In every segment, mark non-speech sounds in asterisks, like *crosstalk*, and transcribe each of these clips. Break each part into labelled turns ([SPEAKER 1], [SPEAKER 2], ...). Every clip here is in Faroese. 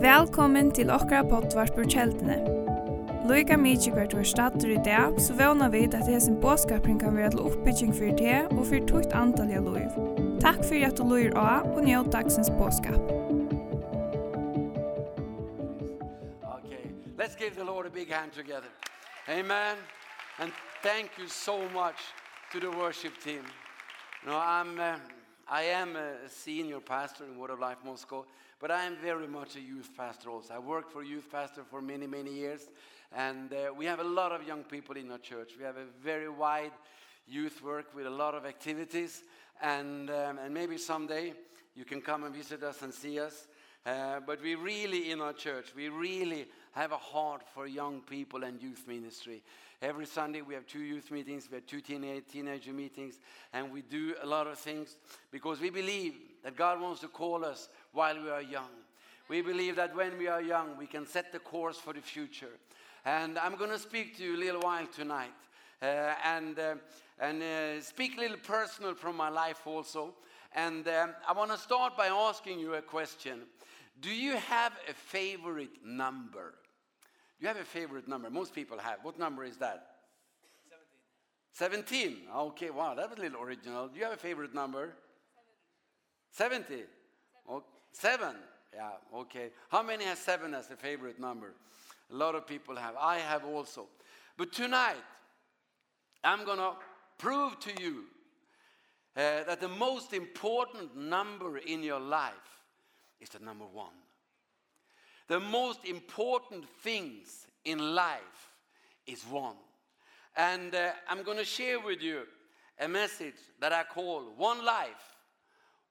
[SPEAKER 1] Velkommen til okra pottvarpur kjeldene. Loika mykje hvert var stater i dag, så vana vi at hesen båskapring kan være til oppbygging for det og for tukt antall av loiv. Takk for at du loir av og njød dagsens båskap.
[SPEAKER 2] Okay, let's give the Lord a big hand together. Amen. And thank you so much to the worship team. No, I'm... Uh, I am a senior pastor in Word of Life Moscow, but I am very much a youth pastor also. I worked for youth pastor for many, many years, and uh, we have a lot of young people in our church. We have a very wide youth work with a lot of activities, and, um, and maybe someday you can come and visit us and see us. Uh, but we really, in our church, we really have a heart for young people and youth ministry. Every Sunday we have two youth meetings, we have two teenage, teenager meetings, and we do a lot of things because we believe that God wants to call us while we are young. We believe that when we are young, we can set the course for the future. And I'm going to speak to you a little while tonight uh, and, uh, and uh, speak a little personal from my life also. And um, I want to start by asking you a question. Do you have a favorite number? Do you have a favorite number? Most people have. What number is that? 17. 17. Okay, wow, that was a little original. Do you have a favorite number? 70. 70. Oh, seven. Yeah, okay. How many has seven as a favorite number? A lot of people have. I have also. But tonight, I'm going to prove to you uh, that the most important number in your life is the number one the most important things in life is one. And uh, I'm going to share with you a message that I call One Life,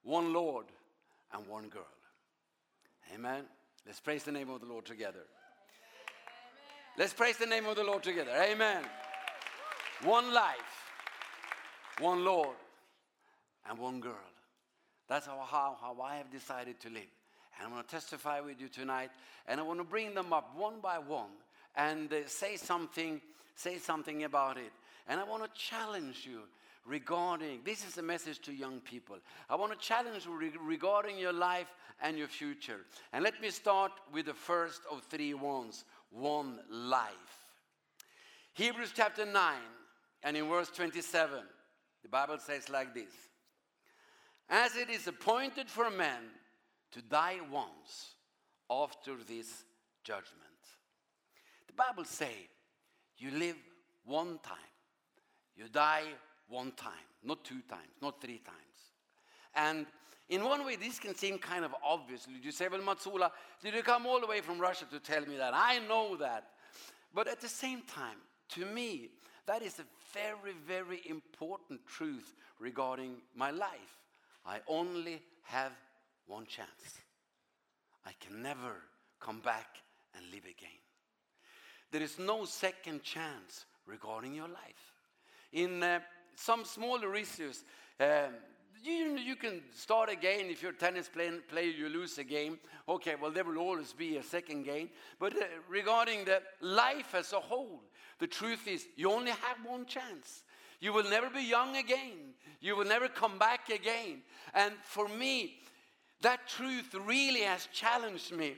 [SPEAKER 2] One Lord, and One Girl. Amen. Let's praise the name of the Lord together. Amen. Let's praise the name of the Lord together. Amen. One life, one Lord, and one girl. That's how, how, how I have decided to live. And I want to testify with you tonight. And I want to bring them up one by one and uh, say something, say something about it. And I want to challenge you regarding, this is a message to young people. I want to challenge you re regarding your life and your future. And let me start with the first of three ones, one life. Hebrews chapter 9 and in verse 27, the Bible says like this. As it is appointed for men to die once after this judgment. The Bible say you live one time. You die one time, not two times, not three times. And in one way this can seem kind of obvious. You say, well, Matsula, did you come all the way from Russia to tell me that? I know that. But at the same time, to me, that is a very, very important truth regarding my life. I only have one chance. I can never come back and live again. There is no second chance regarding your life. In uh, some smaller issues, uh, you, you can start again if you're a tennis play, player, you lose a game. Okay, well, there will always be a second game. But uh, regarding the life as a whole, the truth is you only have one chance. You will never be young again. You will never come back again. And for me, that truth really has challenged me.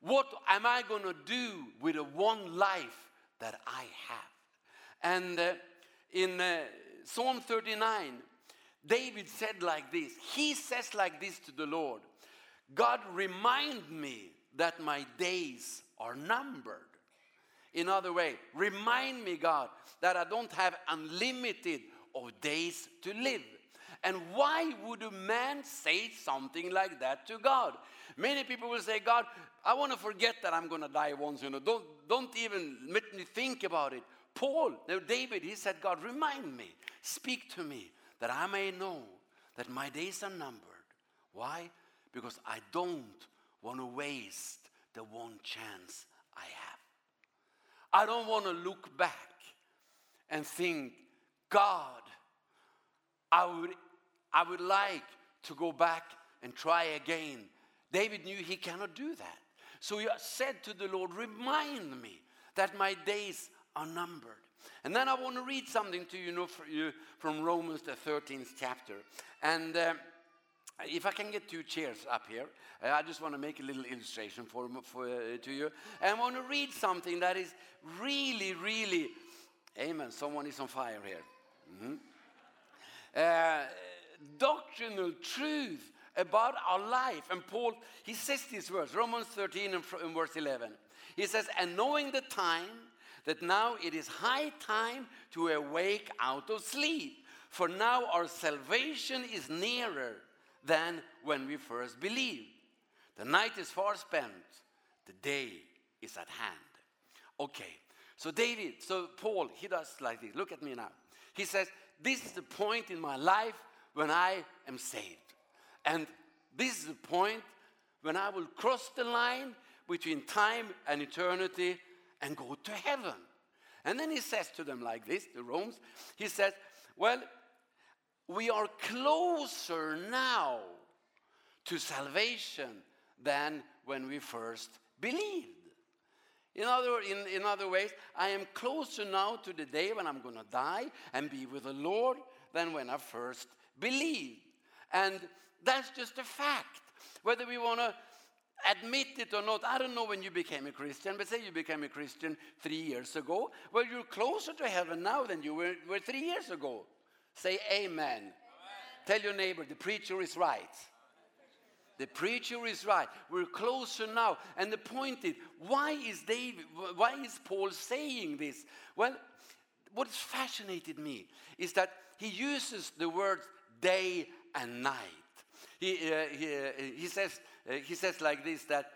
[SPEAKER 2] What am I going to do with the one life that I have? And uh, in uh, Psalm 39, David said like this. He says like this to the Lord. God remind me that my days are numbered. In other way, remind me God that I don't have unlimited of days to live. And why would a man say something like that to God? Many people will say, God, I want to forget that I'm going to die once, you know. Don't, don't even let me think about it. Paul, no, David, he said, God, remind me, speak to me, that I may know that my days are numbered. Why? Because I don't want to waste the one chance I have. I don't want to look back and think, God, I would I would like to go back and try again. David knew he cannot do that. So he said to the Lord, remind me that my days are numbered. And then I want to read something to you, know, for you from Romans, the 13th chapter. And uh, if I can get two chairs up here, uh, I just want to make a little illustration for, for, uh, to you. And I want to read something that is really, really, amen, someone is on fire here. Mm -hmm. uh, doctrinal truth about our life. And Paul, he says these words, Romans 13 and verse 11. He says, and knowing the time, that now it is high time to awake out of sleep. For now our salvation is nearer than when we first believed. The night is far spent. The day is at hand. Okay. So David, so Paul, he does like this. Look at me now. He says, this is the point in my life when I am saved. And this is the point when I will cross the line between time and eternity and go to heaven. And then he says to them like this, the Romans, he says, well, we are closer now to salvation than when we first believed. In other, in, in other ways, I am closer now to the day when I'm going to die and be with the Lord than when I first believed. And that's just a fact. Whether we want to admit it or not, I don't know when you became a Christian, but say you became a Christian three years ago. Well, you're closer to heaven now than you were, were three years ago. Say amen. amen. Tell your neighbor, the preacher is right. The preacher is right. We're closer now. And the point is, why is, David, why is Paul saying this? Well, what fascinated me is that he uses the words day and night. He, uh, he, uh, he, says, uh, he says like this that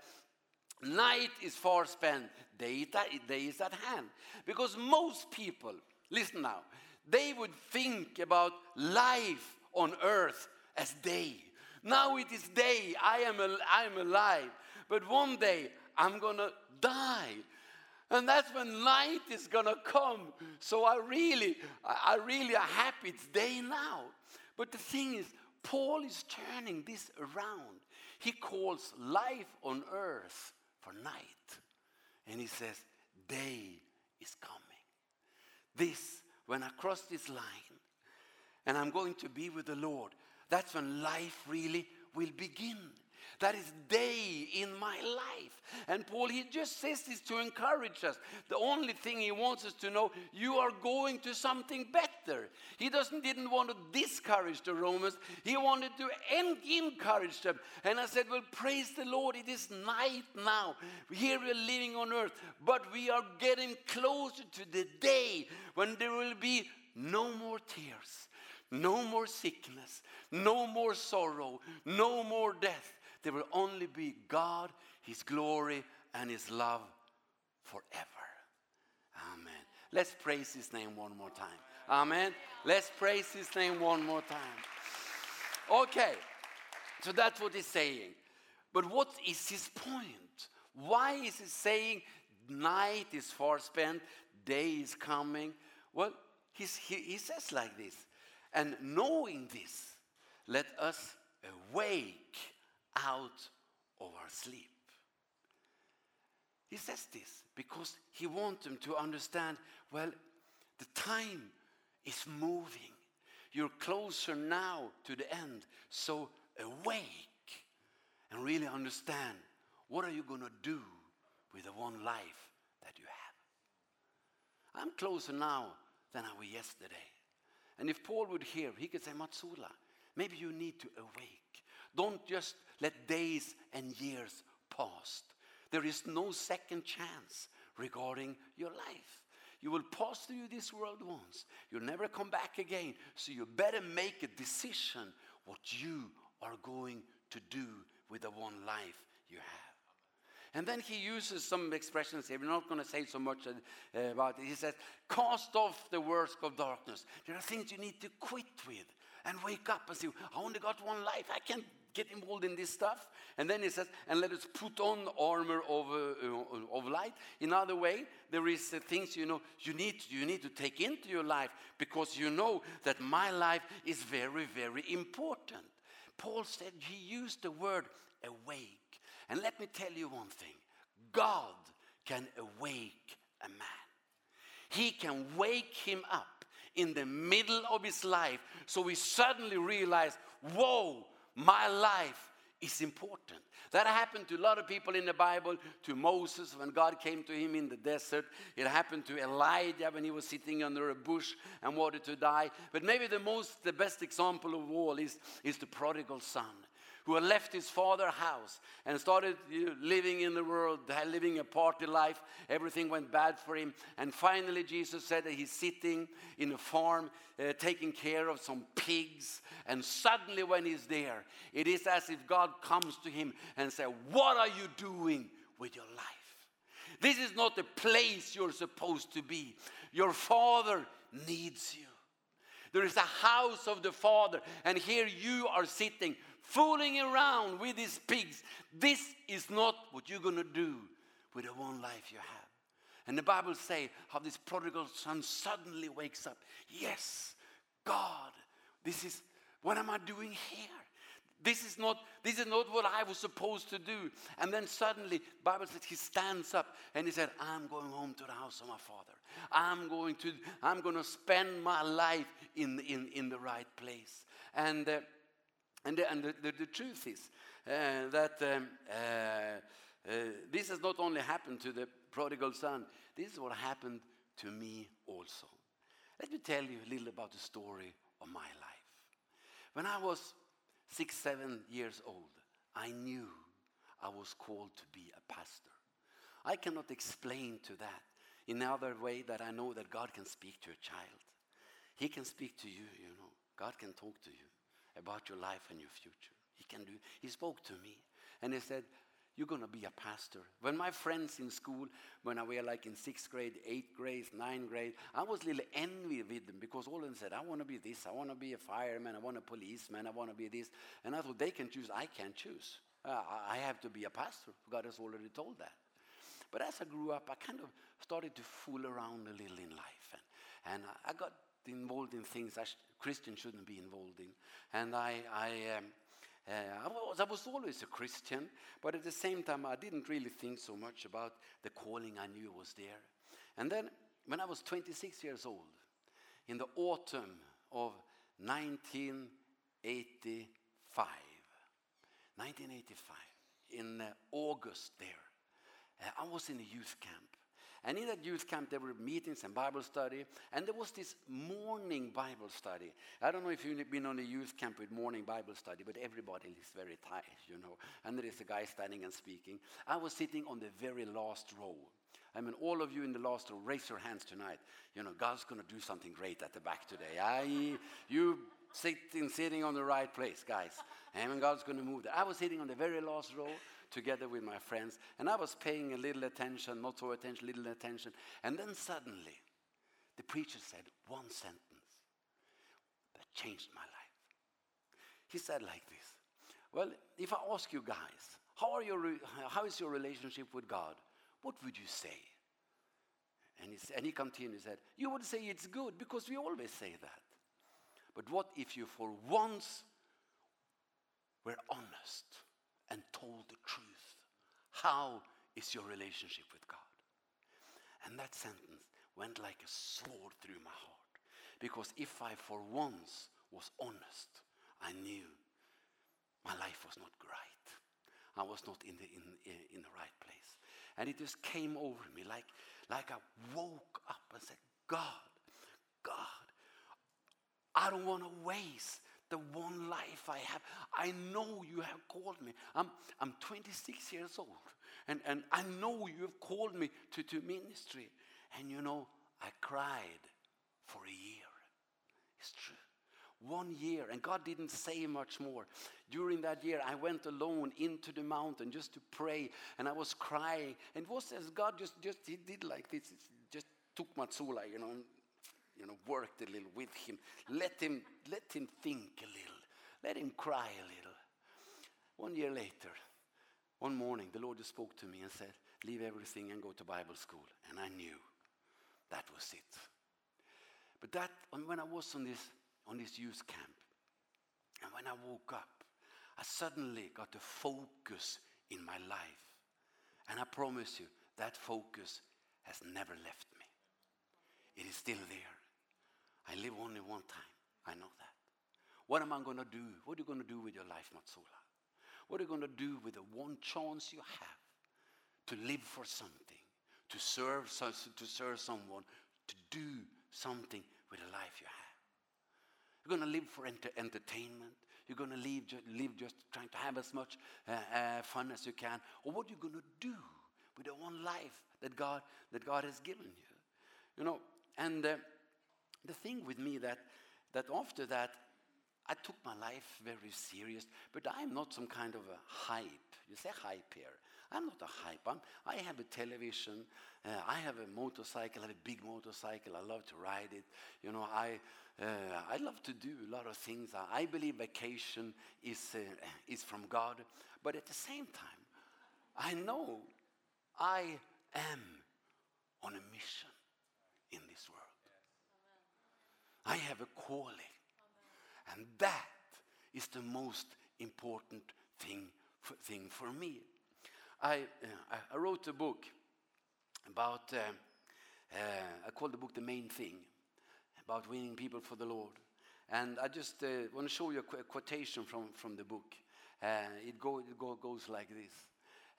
[SPEAKER 2] night is far spent, day, day is at hand. Because most people, listen now, they would think about life on earth as day. Now it is day, I am, al I am alive. But one day I'm going to die. And that's when night is going to come. So I really, I really are happy it's day now. But the thing is, Paul is turning this around. He calls life on earth for night. And he says, day is coming. This, when I cross this line, and I'm going to be with the Lord, that's when life really will begin. That is day in my life. And Paul, he just says this to encourage us. The only thing he wants us to know, you are going to something better. He doesn't, didn't want to discourage the Romans. He wanted to encourage them. And I said, well, praise the Lord. It is night now. Here we are living on earth. But we are getting closer to the day when there will be no more tears, no more sickness, no more sorrow, no more death. There will only be God, His glory, and His love forever. Amen. Let's praise His name one more time. Amen. Let's praise His name one more time. Okay. So that's what he's saying. But what is his point? Why is he saying night is far spent, day is coming? Well, he's, he, he says like this. And knowing this, let us awake out of our sleep. He says this because he wants them to understand, well, the time is moving. You're closer now to the end. So awake and really understand what are you going to do with the one life that you have. I'm closer now than I was yesterday. And if Paul would hear, he could say, Matsula, maybe you need to awake. Don't just let days and years pass. There is no second chance regarding your life. You will pass through this world once. You'll never come back again. So you better make a decision what you are going to do with the one life you have. And then he uses some expressions here. We're not going to say so much about it. He says, cast off the works of darkness. There are things you need to quit with and wake up and say, I only got one life. I can't get involved in this stuff. And then he says, and let us put on armor of, uh, of light. In other way, there is uh, things, you know, you need, you need to take into your life because you know that my life is very, very important. Paul said he used the word awake. And let me tell you one thing. God can awake a man. He can wake him up in the middle of his life so we suddenly realize, whoa, My life is important. That happened to a lot of people in the Bible, to Moses when God came to him in the desert. It happened to Elijah when he was sitting under a bush and wanted to die. But maybe the most the best example of all is is the prodigal son who had left his father's house and started living in the world, living a party life. Everything went bad for him. And finally, Jesus said that he's sitting in a farm uh, taking care of some pigs. And suddenly, when he's there, it is as if God comes to him and says, What are you doing with your life? This is not the place you're supposed to be. Your father needs you. There is a house of the Father, and here you are sitting fooling around with these pigs. This is not what you're going to do with the one life you have. And the Bible say how this prodigal son suddenly wakes up. Yes, God, this is what am I doing here? This is not this is not what I was supposed to do. And then suddenly Bible says he stands up and he said I'm going home to the house of my father. I'm going to I'm going to spend my life in in in the right place. And uh, And the, and the, the, the truth is uh, that um, uh, uh, this has not only happened to the prodigal son, this is what happened to me also. Let me tell you a little about the story of my life. When I was six, seven years old, I knew I was called to be a pastor. I cannot explain to that in another way that I know that God can speak to a child. He can speak to you, you know. God can talk to you about your life and your future. He can do. He spoke to me and he said, you're going to be a pastor. When my friends in school, when I were like in 6th grade, 8th grade, 9th grade, I was a little envy with them because all of them said, I want to be this, I want to be a fireman, I want a policeman, I want to be this. And I thought, they can choose, I can't choose. Uh, I have to be a pastor. God has already told that. But as I grew up, I kind of started to fool around a little in life. And, and I got involved in things that Christians shouldn't be involved in. And I, I, um, uh, I, was, I was always a Christian, but at the same time, I didn't really think so much about the calling I knew was there. And then when I was 26 years old, in the autumn of 1985, 1985, in uh, August there, uh, I was in a youth camp. And in that youth camp, there were meetings and Bible study. And there was this morning Bible study. I don't know if you've been on a youth camp with morning Bible study, but everybody is very tired, you know. And there is a guy standing and speaking. I was sitting on the very last row. I mean, all of you in the last row, raise your hands tonight. You know, God's going to do something great at the back today. I, you sitting, sitting on the right place, guys. I mean, God's going to move there. I was sitting on the very last row together with my friends. And I was paying a little attention, not so attention, little attention. And then suddenly, the preacher said one sentence that changed my life. He said like this, well, if I ask you guys, how, are your, how is your relationship with God? What would you say? And he, and he continued, he said, you would say it's good because we always say that. But what if you for once were honest and told the truth. How is your relationship with God? And that sentence went like a sword through my heart. Because if I for once was honest, I knew my life was not right. I was not in the, in, in the right place. And it just came over me like, like I woke up and said, God, God, I don't want to waste the one life I have. I know you have called me. I'm, I'm 26 years old. And, and I know you have called me to, to ministry. And you know, I cried for a year. It's true. One year. And God didn't say much more. During that year, I went alone into the mountain just to pray. And I was crying. And it was as God just, just he did like this. It just took my soul, you know, and you know, worked a little with him. Let him, let him think a little. Let him cry a little. One year later, one morning, the Lord just spoke to me and said, leave everything and go to Bible school. And I knew that was it. But that, when I was on this, on this youth camp, and when I woke up, I suddenly got a focus in my life. And I promise you, that focus has never left me. It is still there. I live only one time. I know that. What am I going to do? What are you going to do with your life, Matsula? What are you going to do with the one chance you have to live for something, to serve, to serve someone, to do something with the life you have? You're going to live for enter entertainment. You're going to live, ju live just trying to have as much uh, uh, fun as you can. Or what are you going to do with the one life that God, that God has given you? You know, and... Uh, The thing with me that that after that I took my life very serious, but I'm not some kind of a hype. You say hype here. I'm not a hype. I'm, I have a television. Uh, I have a motorcycle. I have a big motorcycle. I love to ride it. You know, I, uh, I love to do a lot of things. I, I believe vacation is, uh, is from God. But at the same time, I know I am on a mission in this world. I have a calling. And that is the most important thing for, thing for me. I, uh, I wrote a book about, uh, uh, I called the book The Main Thing, about winning people for the Lord. And I just uh, want to show you a, qu a quotation from, from the book. Uh, it go, it go, goes like this.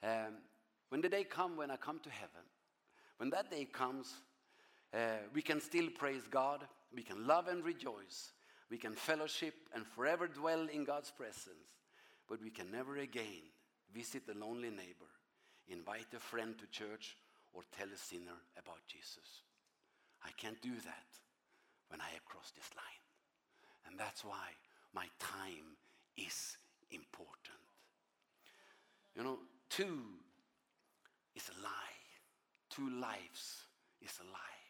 [SPEAKER 2] Um, when the day comes when I come to heaven, when that day comes, uh, we can still praise God we can love and rejoice. We can fellowship and forever dwell in God's presence. But we can never again visit a lonely neighbor, invite a friend to church, or tell a sinner about Jesus. I can't do that when I have crossed this line. And that's why my time is important. You know, two is a lie. Two lives is a lie.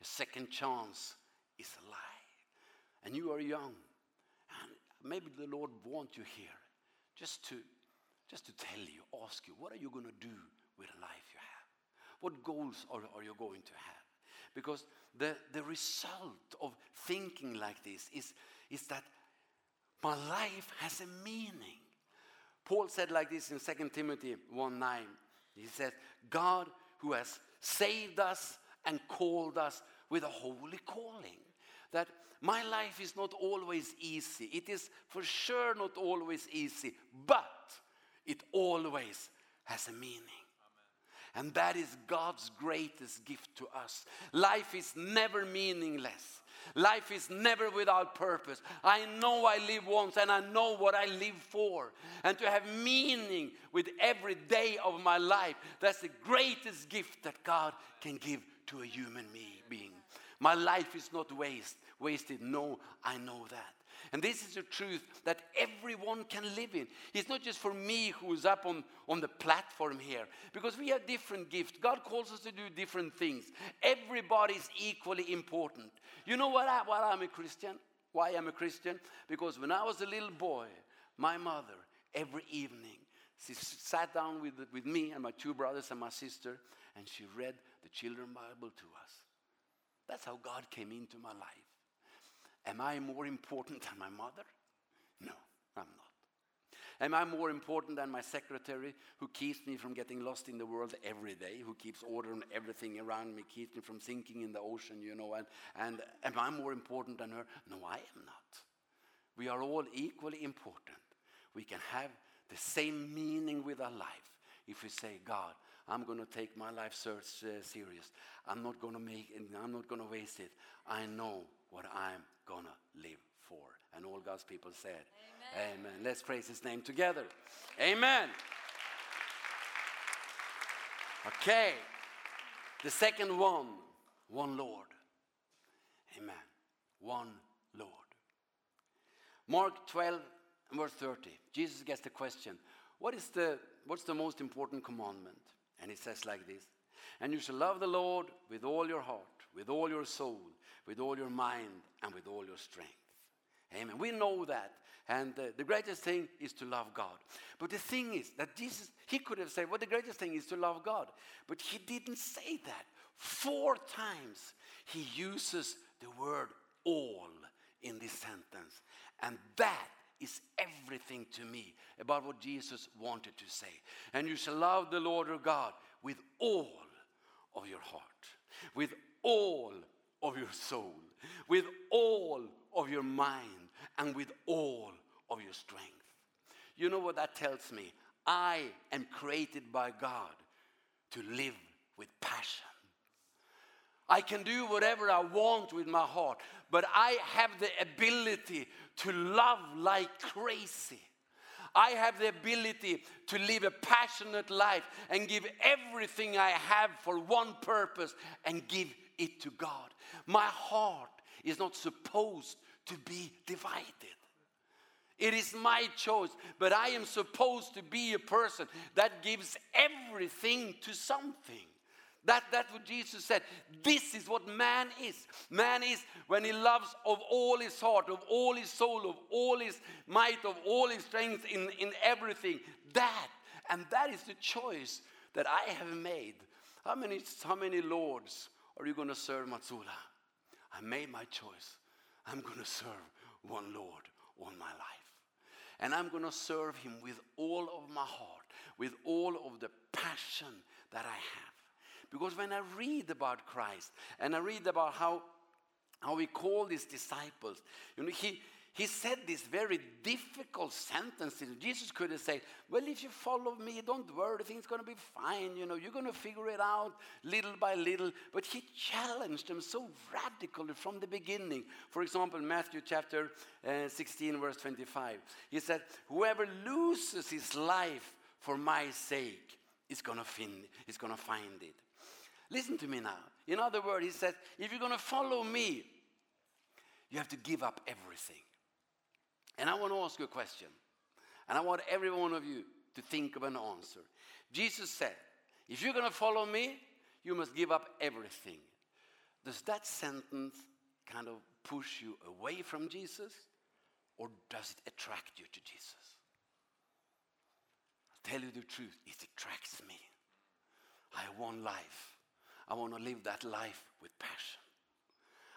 [SPEAKER 2] A second chance is alive. And you are young. And maybe the Lord wants you here just to, just to tell you, ask you, what are you going to do with the life you have? What goals are, are you going to have? Because the, the result of thinking like this is, is that my life has a meaning. Paul said like this in 2 Timothy 1.9. He says, God who has saved us and called us with a holy calling. That my life is not always easy. It is for sure not always easy, but it always has a meaning. And that is God's greatest gift to us. Life is never meaningless. Life is never without purpose. I know I live once and I know what I live for. And to have meaning with every day of my life, that's the greatest gift that God can give to a human being. My life is not waste, wasted. No, I know that. And this is a truth that everyone can live in. It's not just for me who is up on, on the platform here. Because we have different gifts. God calls us to do different things. Everybody is equally important. You know what I, why I'm a Christian? Why I'm a Christian? Because when I was a little boy, my mother, every evening, she sat down with, with me and my two brothers and my sister, and she read the children Bible to us. That's how God came into my life. Am I more important than my mother? No, I'm not. Am I more important than my secretary who keeps me from getting lost in the world every day, who keeps order on everything around me, keeps me from sinking in the ocean, you know, and, and am I more important than her? No, I am not. We are all equally important. We can have the same meaning with our life if we say, God, I'm going to take my life search uh, serious. I'm not going to make it. I'm not going to waste it. I know what I'm going to live for. And all God's people said, Amen. Amen. Let's praise his name together. Amen. Okay. The second one, one Lord. Amen. One Lord. Mark 12 verse 30. Jesus gets the question, what is the what's the most important commandment? And it says like this, And you shall love the Lord with all your heart, with all your soul, with all your mind, and with all your strength. Amen. We know that. And uh, the greatest thing is to love God. But the thing is that Jesus, he could have said, well, the greatest thing is to love God. But he didn't say that. Four times he uses the word all in this sentence. And that is everything to me about what Jesus wanted to say. And you shall love the Lord your God with all of your heart, with all of your soul, with all of your mind, and with all of your strength. You know what that tells me? I am created by God to live with passion I can do whatever I want with my heart, but I have the ability to love like crazy. I have the ability to live a passionate life and give everything I have for one purpose and give it to God. My heart is not supposed to be divided. It is my choice, but I am supposed to be a person that gives everything to something. That, that's what Jesus said. This is what man is. Man is when he loves of all his heart, of all his soul, of all his might, of all his strength in, in everything. That. And that is the choice that I have made. How many, how many lords are you going to serve, Matsula? I made my choice. I'm going to serve one Lord all my life. And I'm going to serve him with all of my heart, with all of the passion that I have. Because when I read about Christ and I read about how, how he called his disciples, you know, he, he said this very difficult sentence. Jesus could have said, well, if you follow me, don't worry, things going to be fine. You know, you're going to figure it out little by little. But he challenged them so radically from the beginning. For example, Matthew chapter uh, 16, verse 25. He said, whoever loses his life for my sake is going to find it. Listen to me now. In other words, he says, if you're going to follow me, you have to give up everything. And I want to ask you a question. And I want every one of you to think of an answer. Jesus said, if you're going to follow me, you must give up everything. Does that sentence kind of push you away from Jesus? Or does it attract you to Jesus? I'll tell you the truth. It attracts me. I want life. I want to live that life with passion.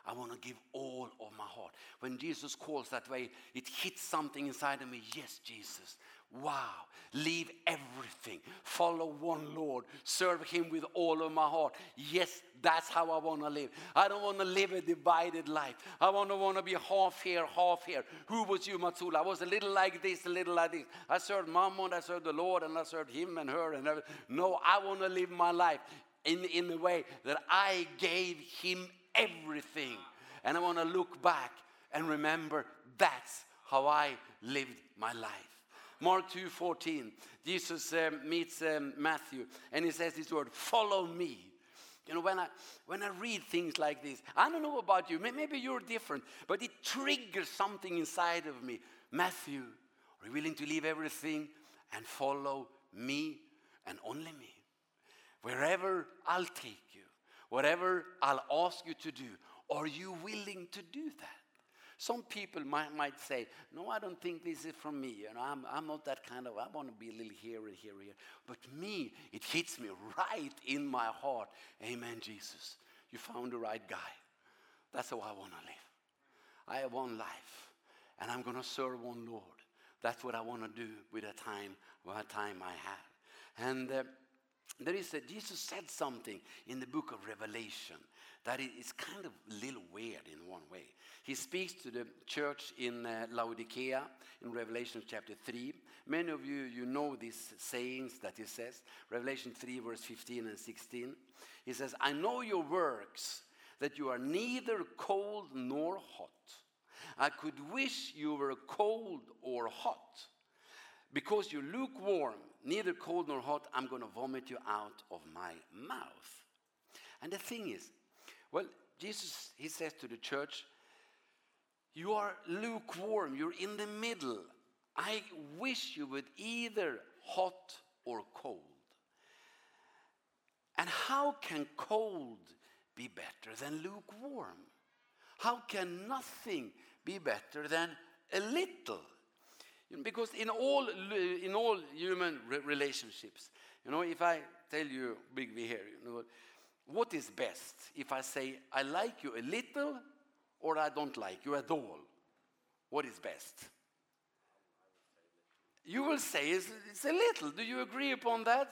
[SPEAKER 2] I want to give all of my heart. When Jesus calls that way, it hits something inside of me. Yes, Jesus. Wow. Leave everything. Follow one Lord. Serve him with all of my heart. Yes, that's how I want to live. I don't want to live a divided life. I want to want to be half here, half here. Who was you, Matsula? I was a little like this, a little like this. I served mom and I served the Lord and I served him and her and everything. No, I want to live my life in, in the way that I gave him everything. And I want to look back and remember that's how I lived my life. Mark 2:14 Jesus um, meets um, Matthew and he says this word follow me. You know when I when I read things like this I don't know about you maybe you're different but it triggers something inside of me. Matthew are you willing to leave everything and follow me and only me? Wherever I'll take you, whatever I'll ask you to do, are you willing to do that? Some people might, might say, no, I don't think this is from me. You know, I'm, I'm not that kind of, I want to be a little here and here and here. But me, it hits me right in my heart. Amen, Jesus. You found the right guy. That's how I want to live. I have one life, and I'm going to serve one Lord. That's what I want to do with the time, what time I have. And uh, There is a, Jesus said something in the book of Revelation that is kind of a little weird in one way. He speaks to the church in Laodicea in Revelation chapter 3. Many of you, you know these sayings that he says. Revelation 3 verse 15 and 16. He says, I know your works, that you are neither cold nor hot. I could wish you were cold or hot because you're lukewarm neither cold nor hot, I'm going to vomit you out of my mouth. And the thing is, well, Jesus, he says to the church, you are lukewarm, you're in the middle. I wish you would either hot or cold. And how can cold be better than lukewarm? How can nothing be better than a little? You know, because in all in all human relationships, you know, if I tell you big we here, you know, what is best? If I say I like you a little or I don't like you at all, what is best? You will say it's, it's a little. Do you agree upon that?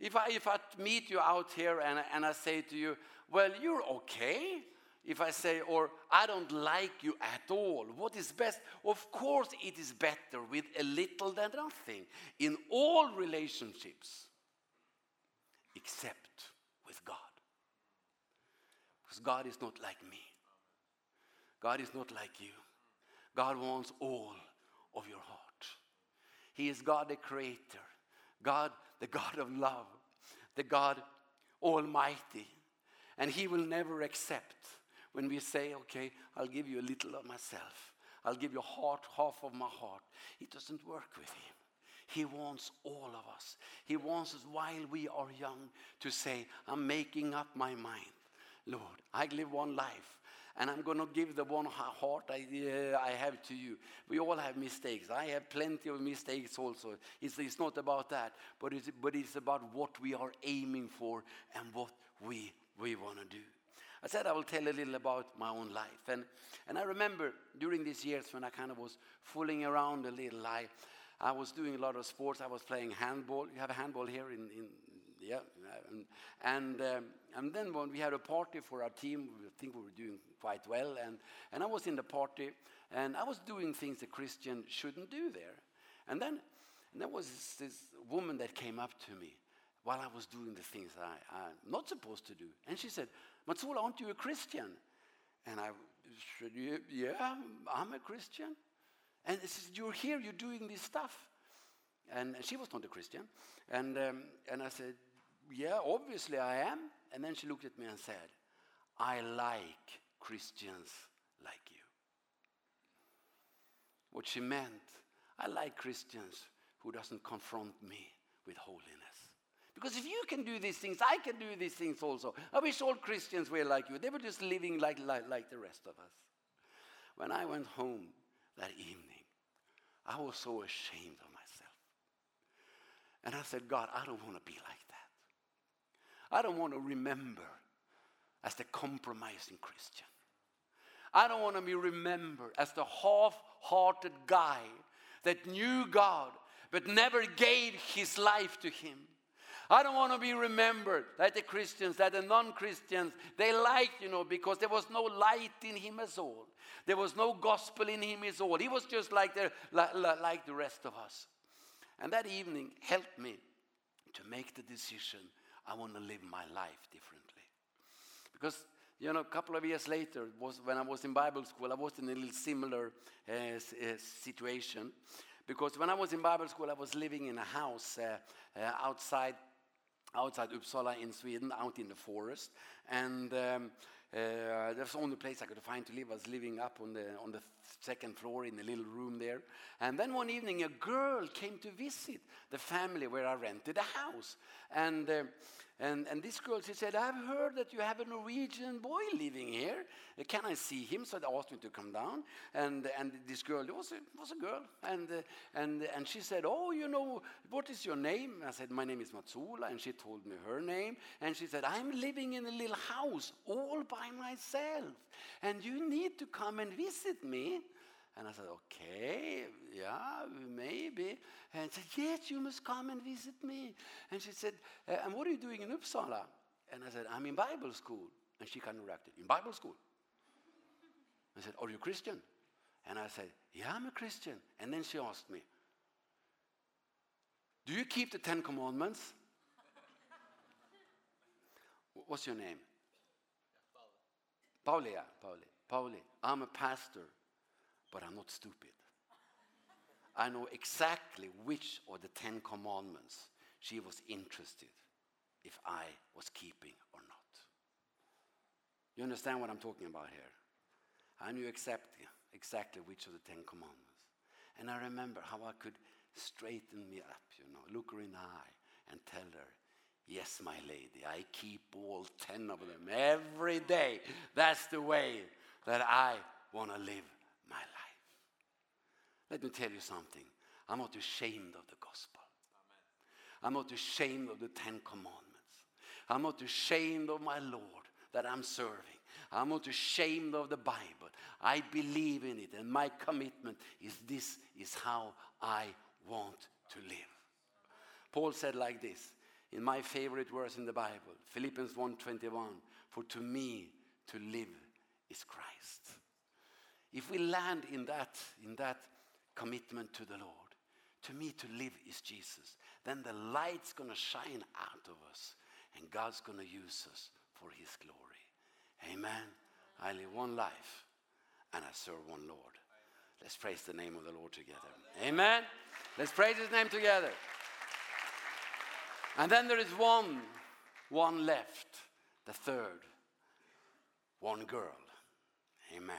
[SPEAKER 2] If I if I meet you out here and and I say to you, well, you're okay, if I say, or I don't like you at all. What is best? Of course, it is better with a little than nothing in all relationships, except with God. Because God is not like me. God is not like you. God wants all of your heart. He is God the creator, God the God of love, the God almighty. And he will never accept when we say, okay, I'll give you a little of myself. I'll give you heart, half of my heart. It doesn't work with him. He wants all of us. He wants us while we are young to say, I'm making up my mind. Lord, I live one life and I'm going to give the one heart I, uh, I have to you. We all have mistakes. I have plenty of mistakes also. It's, it's not about that, but it's, but it's about what we are aiming for and what we, we want to do. I said I will tell a little about my own life. And, and I remember during these years when I kind of was fooling around a little, I, I was doing a lot of sports. I was playing handball. You have a handball here in, in yeah. And, and, um, and then when we had a party for our team, I think we were doing quite well. And, and I was in the party, and I was doing things a Christian shouldn't do there. And then and there was this, this woman that came up to me while I was doing the things that I, I'm not supposed to do. And she said, What's all aren't you a Christian? And I said, yeah, I'm a Christian. And she said, you're here, you're doing this stuff. And she was not a Christian. And, um, and I said, yeah, obviously I am. And then she looked at me and said, I like Christians like you. What she meant, I like Christians who doesn't confront me with holiness. Because if you can do these things, I can do these things also. I wish all Christians were like you. They were just living like, like, like the rest of us. When I went home that evening, I was so ashamed of myself. And I said, God, I don't want to be like that. I don't want to remember as the compromising Christian. I don't want to be remembered as the half-hearted guy that knew God but never gave his life to him. I don't want to be remembered that the Christians, that the non-Christians. They liked, you know, because there was no light in him at all. There was no gospel in him at all. He was just like the, like, like the rest of us. And that evening helped me to make the decision I want to live my life differently. Because you know, a couple of years later, was when I was in Bible school, I was in a little similar uh, situation. Because when I was in Bible school, I was living in a house uh, uh, outside outside Uppsala in Sweden, out in the forest. And um, uh, the only place I could find to live I was living up on the, on the second floor in a little room there. And then one evening a girl came to visit the family where I rented a house. And, uh, and, and this girl, she said, I've heard that you have a Norwegian boy living here. Can I see him? So they asked me to come down. And, and this girl was a, was a girl. And, uh, and, and she said, oh, you know, what is your name? I said, my name is Matsula. And she told me her name. And she said, I'm living in a little house all by myself. And you need to come and visit me And I said, okay, yeah, maybe. And she said, yes, you must come and visit me. And she said, and what are you doing in Uppsala? And I said, I'm in Bible school. And she kind of reacted, in Bible school? I said, are you Christian? And I said, yeah, I'm a Christian. And then she asked me, do you keep the Ten Commandments? What's your name? Pauli. Pauli, yeah, Pauli. Pauli, I'm a pastor but I'm not stupid. I know exactly which of the 10 commandments she was interested if I was keeping or not. You understand what I'm talking about here? I knew exactly, exactly which of the 10 commandments. And I remember how I could straighten me up, you know, look her in the eye and tell her, yes, my lady, I keep all 10 of them every day. That's the way that I want to live my life. Let me tell you something. I'm not ashamed of the gospel. Amen. I'm not ashamed of the Ten Commandments. I'm not ashamed of my Lord that I'm serving. I'm not ashamed of the Bible. I believe in it and my commitment is this is how I want to live. Paul said like this in my favorite verse in the Bible, Philippians 1:21, for to me to live is Christ. If we land in that in that commitment to the Lord. To me to live is Jesus. Then the light's going to shine out of us and God's going to use us for his glory. Amen. I live one life and I serve one Lord. Let's praise the name of the Lord together. Amen. Let's praise his name together. And then there is one one left, the third. One girl. Amen.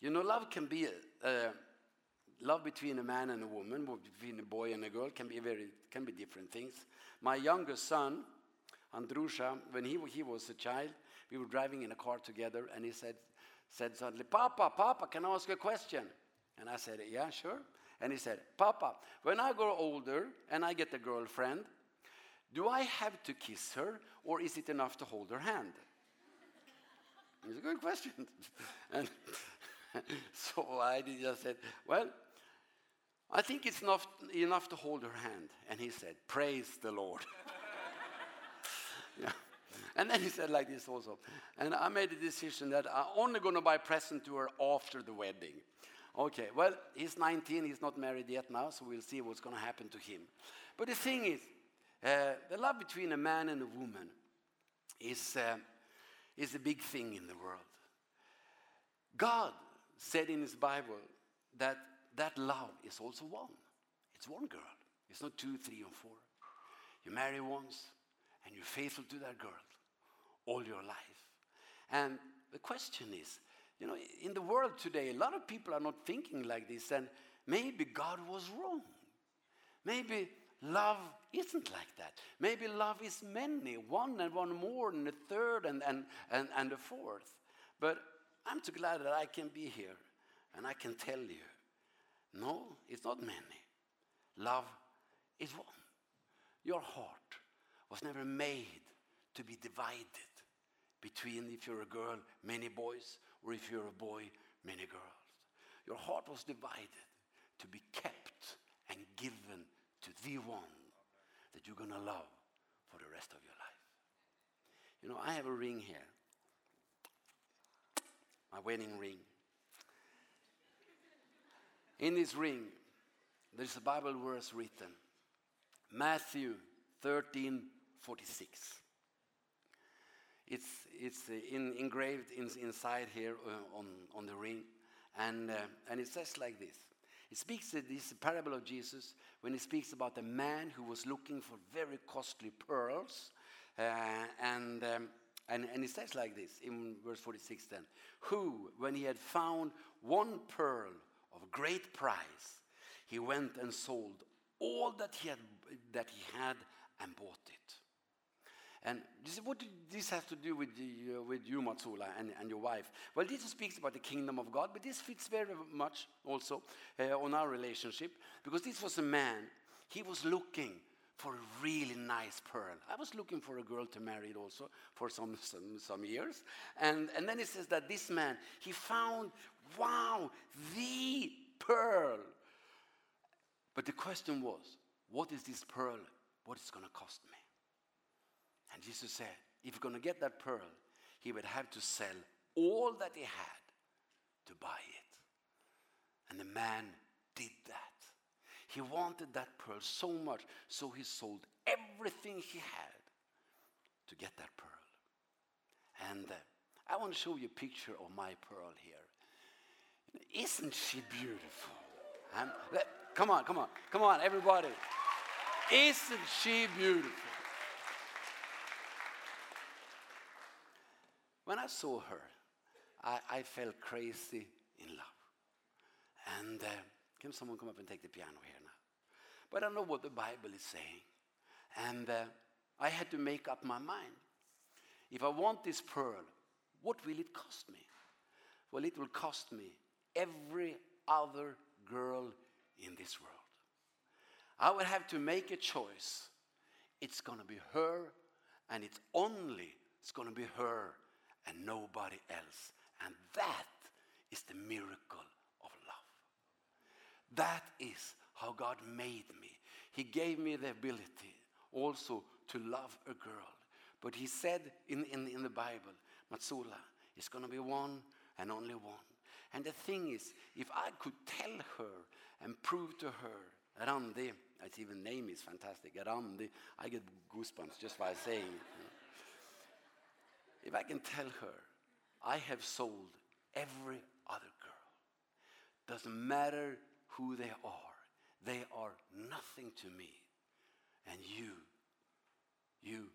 [SPEAKER 2] You know love can be a, uh, love between a man and a woman, between a boy and a girl, can be very can be different things. My youngest son, Andrusha, when he he was a child, we were driving in a car together, and he said said suddenly, "Papa, Papa, can I ask a question?" And I said, "Yeah, sure." And he said, "Papa, when I grow older and I get a girlfriend, do I have to kiss her, or is it enough to hold her hand?" It's a good question. *laughs* and *laughs* so I just said, well, I think it's enough, enough to hold her hand. And he said, praise the Lord. *laughs* yeah. And then he said like this also. And I made a decision that I'm only going to buy present to her after the wedding. Okay, well, he's 19. He's not married yet now, so we'll see what's going to happen to him. But the thing is, uh, the love between a man and a woman is, uh, is a big thing in the world. God said in his Bible that that love is also one. It's one girl. It's not two, three, and four. You marry once, and you're faithful to that girl all your life. And the question is, you know, in the world today, a lot of people are not thinking like this, and maybe God was wrong. Maybe love isn't like that. Maybe love is many, one and one more, and a third, and, and, and, and a fourth. But I'm too glad that I can be here, and I can tell you No, it's not many. Love is one. Your heart was never made to be divided between if you're a girl, many boys, or if you're a boy, many girls. Your heart was divided to be kept and given to the one that you're going to love for the rest of your life. You know, I have a ring here. My wedding ring. In this ring, there is a Bible verse written. Matthew 13:46. It's, it's in, engraved in, inside here on, on the ring. And, uh, and it says like this. It speaks of this parable of Jesus when he speaks about a man who was looking for very costly pearls. Uh, and, um, and, and it says like this in verse 46 then. Who, when he had found one pearl of great price, he went and sold all that he had, that he had and bought it. And this what did this have to do with, the, uh, with you, Matsula, and, and your wife? Well, this speaks about the kingdom of God, but this fits very much also uh, on our relationship, because this was a man, he was looking for a really nice pearl. I was looking for a girl to marry also for some, some, some years. And, and then it says that this man, he found, wow, the question was, what is this pearl? What is going to cost me? And Jesus said, if you're going to get that pearl, he would have to sell all that he had to buy it. And the man did that. He wanted that pearl so much, so he sold everything he had to get that pearl. And uh, I want to show you a picture of my pearl here. Isn't she beautiful? And, let, Come on, come on. Come on, everybody. Isn't she beautiful? When I saw her, I, I felt crazy in love. And uh, can someone come up and take the piano here now? But I know what the Bible is saying. And uh, I had to make up my mind. If I want this pearl, what will it cost me? Well, it will cost me every other girl in this world. I would have to make a choice. It's going to be her and it's only it's going to be her and nobody else. And that is the miracle of love. That is how God made me. He gave me the ability also to love a girl. But he said in, in, in the Bible, Matsula, it's going to be one and only one. And the thing is, if I could tell her and prove to her, Randi, its even name is fantastic, Randi, I get goosebumps just by saying it. if I can tell her, I have sold every other girl. Doesn't matter who they are. They are nothing to me. And you, you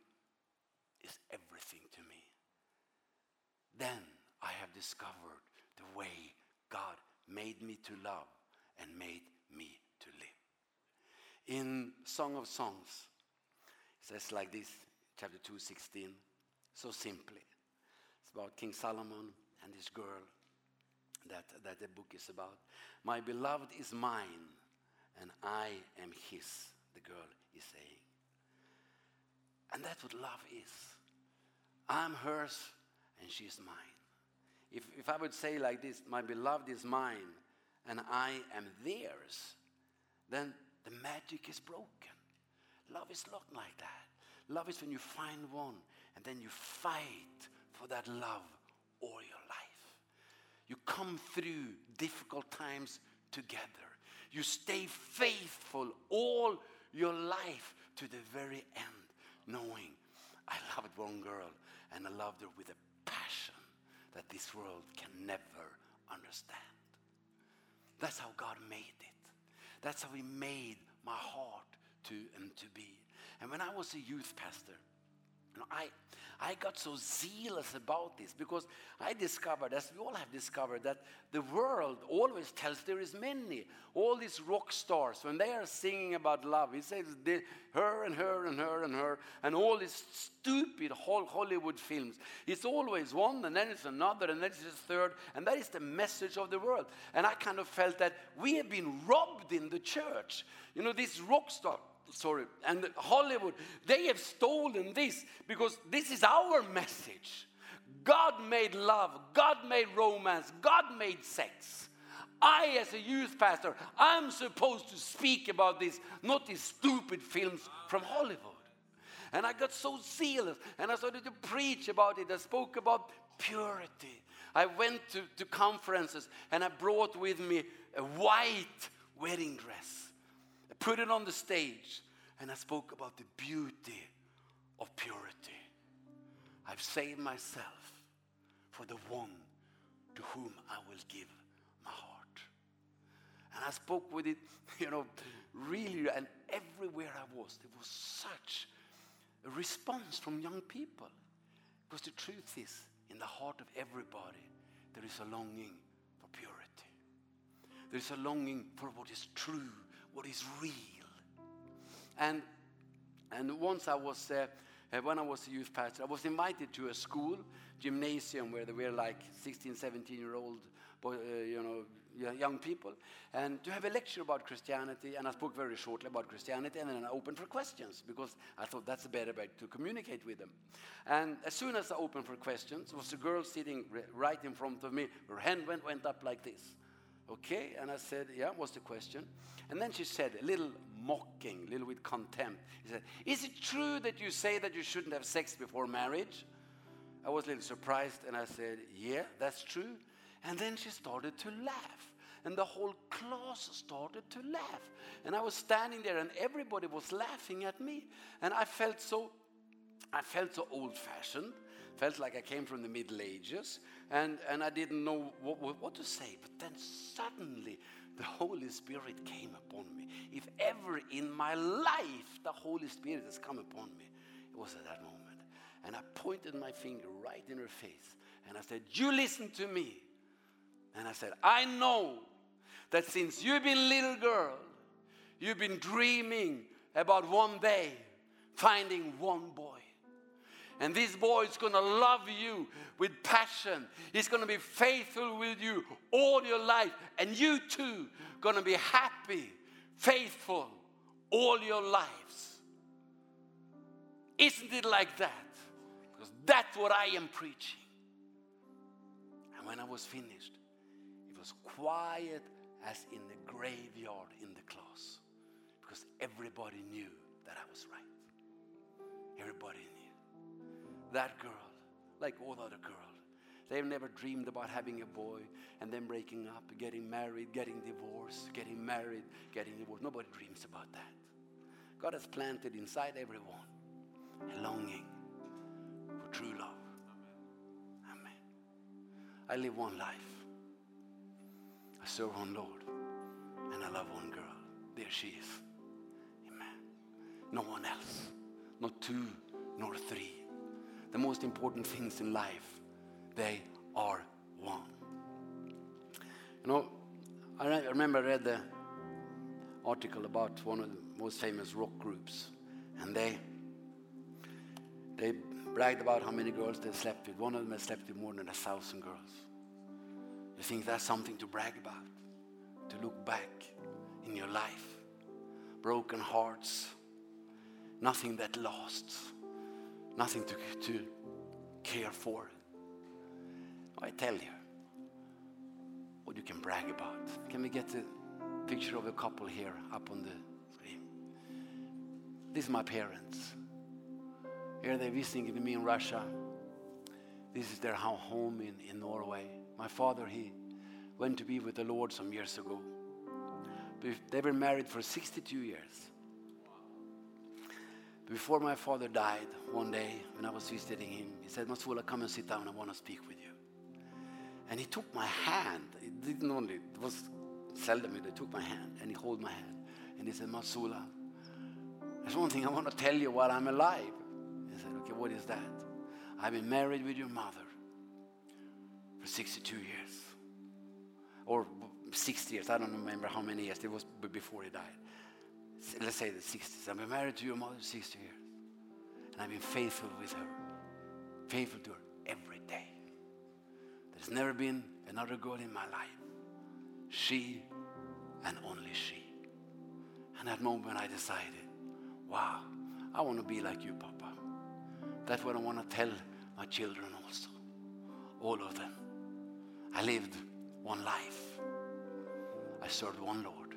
[SPEAKER 2] is everything to me. Then I have discovered the way God made me to love and made me to live. In Song of Songs, it says like this, chapter 2, 16, so simply. It's about King Solomon and this girl that, that the book is about. My beloved is mine and I am his, the girl is saying. And that's what love is. I'm hers and she's mine. If, if I would say like this, my beloved is mine and I am theirs, then the magic is broken. Love is not like that. Love is when you find one and then you fight for that love all your life. You come through difficult times together. You stay faithful all your life to the very end, knowing I loved one girl and I loved her with a passion that this world can never understand. That's how God made it. That's how he made my heart to and to be. And when I was a youth pastor, And I, I got so zealous about this because I discovered, as we all have discovered, that the world always tells there is many. All these rock stars, when they are singing about love, he says they, her and her and her and her, and all these stupid Hollywood films. It's always one, and then it's another, and then it's a third, and that is the message of the world. And I kind of felt that we have been robbed in the church. You know, these rock stars sorry, and Hollywood, they have stolen this because this is our message. God made love, God made romance, God made sex. I, as a youth pastor, I'm supposed to speak about this, not these stupid films from Hollywood. And I got so zealous, and I started to preach about it. I spoke about purity. I went to, to conferences, and I brought with me a white wedding dress put it on the stage, and I spoke about the beauty of purity. I've saved myself for the one to whom I will give my heart. And I spoke with it, *laughs* you know, really, and everywhere I was, there was such a response from young people. Because the truth is, in the heart of everybody, there is a longing for purity. There is a longing for what is true what is real. And and once I was uh, when I was a youth pastor, I was invited to a school, gymnasium, where there were like 16, 17 year old, uh, you know, young people, and to have a lecture about Christianity. And I spoke very shortly about Christianity, and then I opened for questions because I thought that's a better way to communicate with them. And as soon as I opened for questions, was a girl sitting right in front of me. Her hand went, went up like this. Okay? And I said, yeah, what's the question? And then she said, a little mocking, a little with contempt. She said, is it true that you say that you shouldn't have sex before marriage? I was a little surprised and I said, yeah, that's true. And then she started to laugh. And the whole class started to laugh. And I was standing there and everybody was laughing at me. And I felt so, I felt so old fashioned felt like I came from the Middle Ages and, and I didn't know what, what, what to say. But then suddenly the Holy Spirit came upon me. If ever in my life the Holy Spirit has come upon me, it was at that moment. And I pointed my finger right in her face and I said, you listen to me. And I said, I know that since you've been little girl, you've been dreaming about one day finding one boy. And this boy is going to love you with passion. He's going to be faithful with you all your life. And you too going to be happy, faithful all your lives. Isn't it like that? Because that's what I am preaching. And when I was finished, it was quiet as in the graveyard in the class. Because everybody knew that I was right. Everybody knew that girl like all other girl. They've never dreamed about having a boy and then breaking up, getting married, getting divorced, getting married, getting divorced. Nobody dreams about that. God has planted inside everyone a longing for true love. Amen. Amen. I live one life. I serve one Lord and I love one girl. There she is. Amen. No one else. Not two nor three the most important things in life, they are one. You know, I remember I read the article about one of the most famous rock groups, and they they bragged about how many girls they slept with. One of them had slept with more than a thousand girls. You think that's something to brag about, to look back in your life. Broken hearts, nothing that lasts nothing to, to care for. I tell you, what you can brag about. Can we get a picture of a couple here up on the screen? These are my parents. Here they're visiting me in Russia. This is their home in, in Norway. My father, he went to be with the Lord some years ago. They were married for 62 years. Before my father died, one day when I was visiting him, he said, Masfula, come and sit down. I want to speak with you. And he took my hand. It didn't only, it was seldom they took my hand. And he held my hand. And he said, Masfula, there's one thing I want to tell you while I'm alive. He said, okay, what is that? I've been married with your mother for 62 years. Or 60 years. I don't remember how many years. It was before he died let's say the 60s. I've been married to your mother 60 years. And I've been faithful with her. Faithful to her every day. There's never been another girl in my life. She and only she. And that moment I decided, wow, I want to be like you, Papa. That's what I want to tell my children also. All of them. I lived one life. I served one Lord.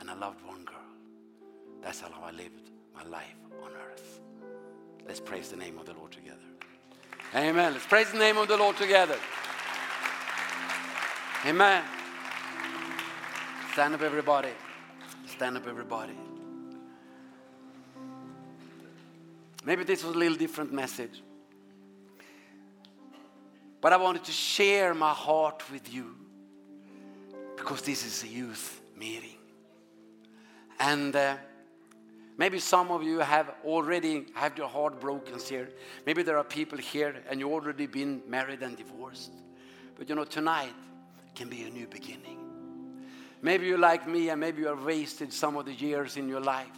[SPEAKER 2] And I loved one girl. That's how I lived my life on earth. Let's praise the name of the Lord together. Amen. Let's praise the name of the Lord together. Amen. Stand up everybody. Stand up everybody. Maybe this was a little different message. But I wanted to share my heart with you because this is a youth meeting. And uh, Maybe some of you have already have your heart broken here. Maybe there are people here and you already been married and divorced. But you know tonight can be a new beginning. Maybe you're like me and maybe you have wasted some of the years in your life.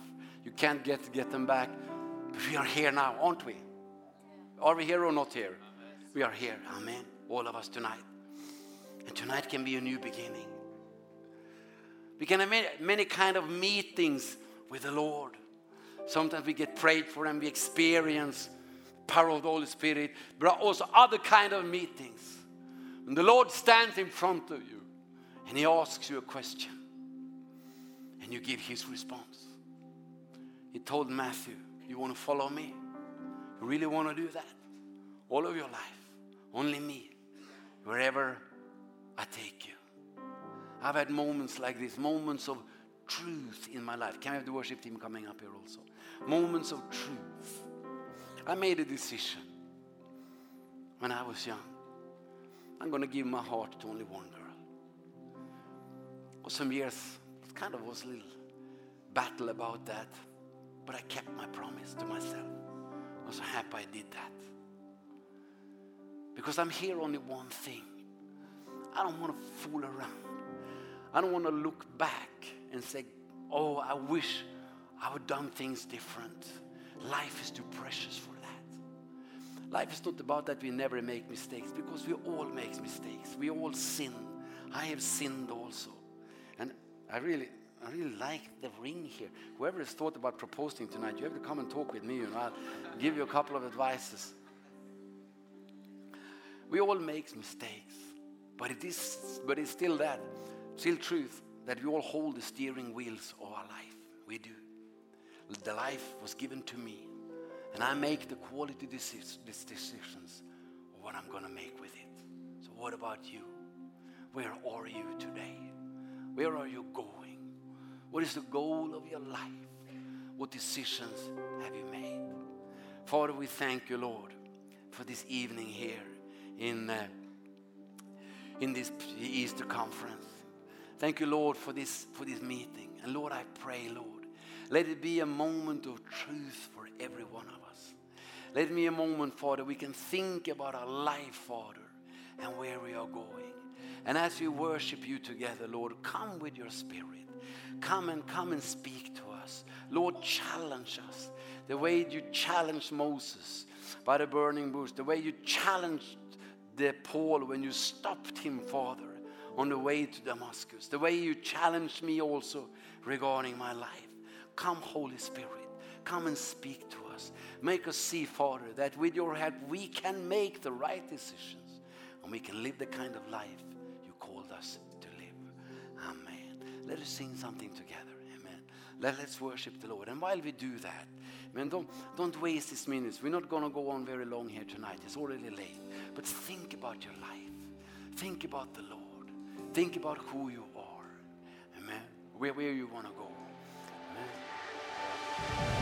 [SPEAKER 2] You can't get get them back. But we are here now, aren't we? Are we here or not here? We are here. Amen. All of us tonight. And tonight can be a new beginning. We can have many, many kind of meetings with the Lord. Sometimes we get prayed for and we experience power of the Holy Spirit. but also other kind of meetings. And the Lord stands in front of you and he asks you a question. And you give his response. He told Matthew, you want to follow me? You really want to do that? All of your life. Only me. Wherever I take you. I've had moments like this, moments of truth in my life. Can I have the worship team coming up here also? Moments of truth. I made a decision when I was young. I'm going to give my heart to only one girl. For some years, it kind of was a little battle about that. But I kept my promise to myself. I was so happy I did that. Because I'm here only one thing. I don't want to fool around. I don't want to look back and say, oh, I wish I would done things different. Life is too precious for that. Life is not about that we never make mistakes because we all make mistakes. We all sin. I have sinned also. And I really, I really like the ring here. Whoever has thought about proposing tonight, you have to come and talk with me and I'll give you a couple of advices. We all make mistakes, but it is but it's still that, still truth that we all hold the steering wheels of our life. We do. The life was given to me. And I make the quality decisions of what I'm going to make with it. So what about you? Where are you today? Where are you going? What is the goal of your life? What decisions have you made? Father, we thank you, Lord, for this evening here in, uh, in this Easter conference. Thank you, Lord, for this, for this meeting. And Lord, I pray, Lord, let it be a moment of truth for every one of us. Let it be a moment, Father, we can think about our life, Father, and where we are going. And as we worship you together, Lord, come with your spirit. Come and come and speak to us. Lord, challenge us. The way you challenged Moses by the burning bush, the way you challenged the Paul when you stopped him, Father on the way to Damascus, the way you challenged me also regarding my life. Come, Holy Spirit, come and speak to us. Make us see, Father, that with your help we can make the right decisions and we can live the kind of life you called us to live. Amen. Let us sing something together. Amen. Let, let's worship the Lord. And while we do that, man, don't, don't waste these minutes. We're not going to go on very long here tonight. It's already late. But think about your life. Think about the Lord. Think about who you are. Amen. Where, where you want to go. Amen.